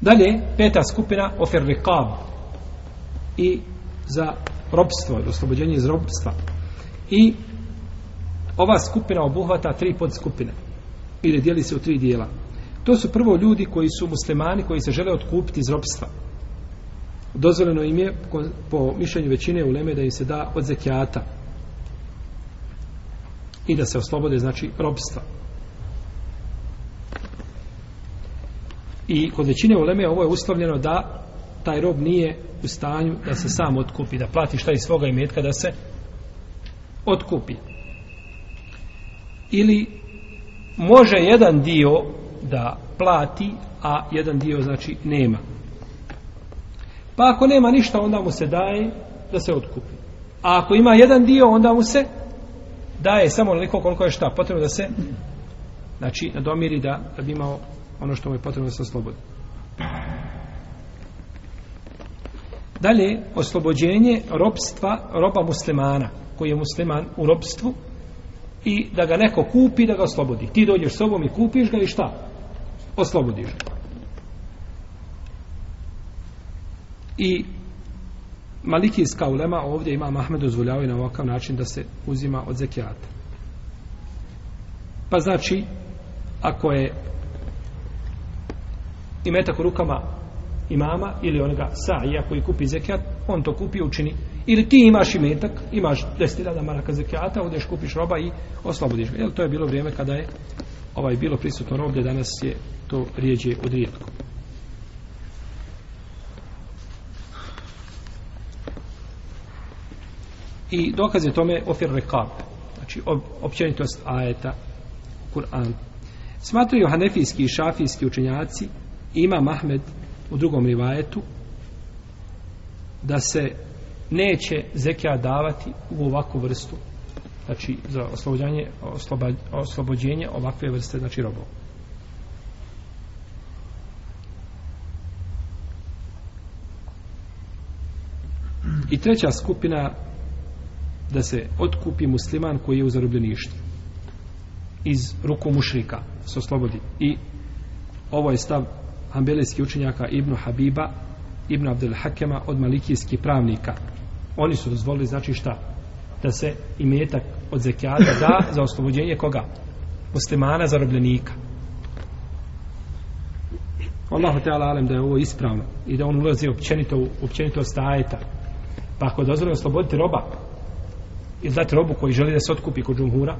Dalje, peta skupina ofer rikab i za robstvo, oslobođenje iz robstva. I ova skupina obuhvata tri podskupine ili dijeli se u tri dijela. To su prvo ljudi koji su muslimani koji se žele otkupiti iz robstva. Dozvoljeno im je po mišljenju većine uleme da im se da od zekijata i da se oslobode znači robstva. I kod većine uleme ovo je ustavljeno da taj rob nije u stanju da se sam otkupi, da plati šta iz svoga imetka da se otkupi. Ili može jedan dio da plati, a jedan dio znači nema. Pa ako nema ništa, onda mu se daje da se otkupi. A ako ima jedan dio, onda mu se daje samo naliko koliko je šta potrebno da se znači nadomiri da, da bi imao ono što mu je potrebno da se oslobodi. Dalje, oslobođenje robstva, roba muslimana, koji je musliman u robstvu, i da ga neko kupi, da ga oslobodi. Ti dođeš sobom i kupiš ga i šta? Oslobodiš ga. I Malikijska ulema ovdje ima Mahmed uzvoljavaju na ovakav način da se uzima od zekijata. Pa znači, ako je i metak u rukama imama ili onoga sa'ija koji kupi zekijat, on to kupi učini. Ili ti imaš i metak, imaš 10.000 maraka zekijata, odeš kupiš roba i oslobodiš ga. Jel, to je bilo vrijeme kada je ovaj bilo prisutno roblje, danas je to rijeđe od rijetko. I dokaz je tome ofir rekab, znači općenitost ajeta Kur'an. Smatraju hanefijski i šafijski učenjaci Imam Ahmed u drugom rivajetu da se neće zekija davati u ovakvu vrstu znači za oslobođanje osloba, oslobođenje ovakve vrste znači robova i treća skupina da se otkupi musliman koji je u zarobljeništvu iz ruku mušrika se oslobodi i ovo je stav ambelijskih učenjaka Ibnu Habiba, Ibnu Abdel Hakema od malikijskih pravnika. Oni su dozvolili, znači šta? Da se imetak od zekijata da za oslobođenje koga? Muslimana zarobljenika. Allah hotela alem da je ovo ispravno i da on ulazi općenito, općenito stajeta. Pa ako dozvoli osloboditi roba i dati robu koji želi da se otkupi kod džumhura,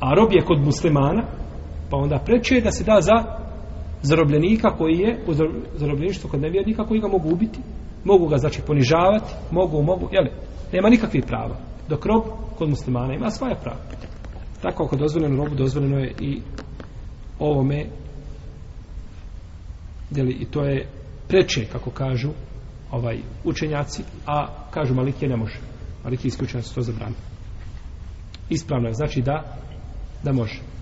a rob je kod muslimana, pa onda preče da se da za zarobljenika koji je u zarobljeništvu kod nevjernika koji ga mogu ubiti, mogu ga znači ponižavati, mogu, mogu, jel? Nema nikakvih prava. Dok rob kod muslimana ima svoje prava. Tako ako dozvoljeno robu, dozvoljeno je i ovome jel, i to je preče, kako kažu ovaj učenjaci, a kažu malikije ne može. Maliki isključeno su to zabrani. Ispravno je, znači da da može.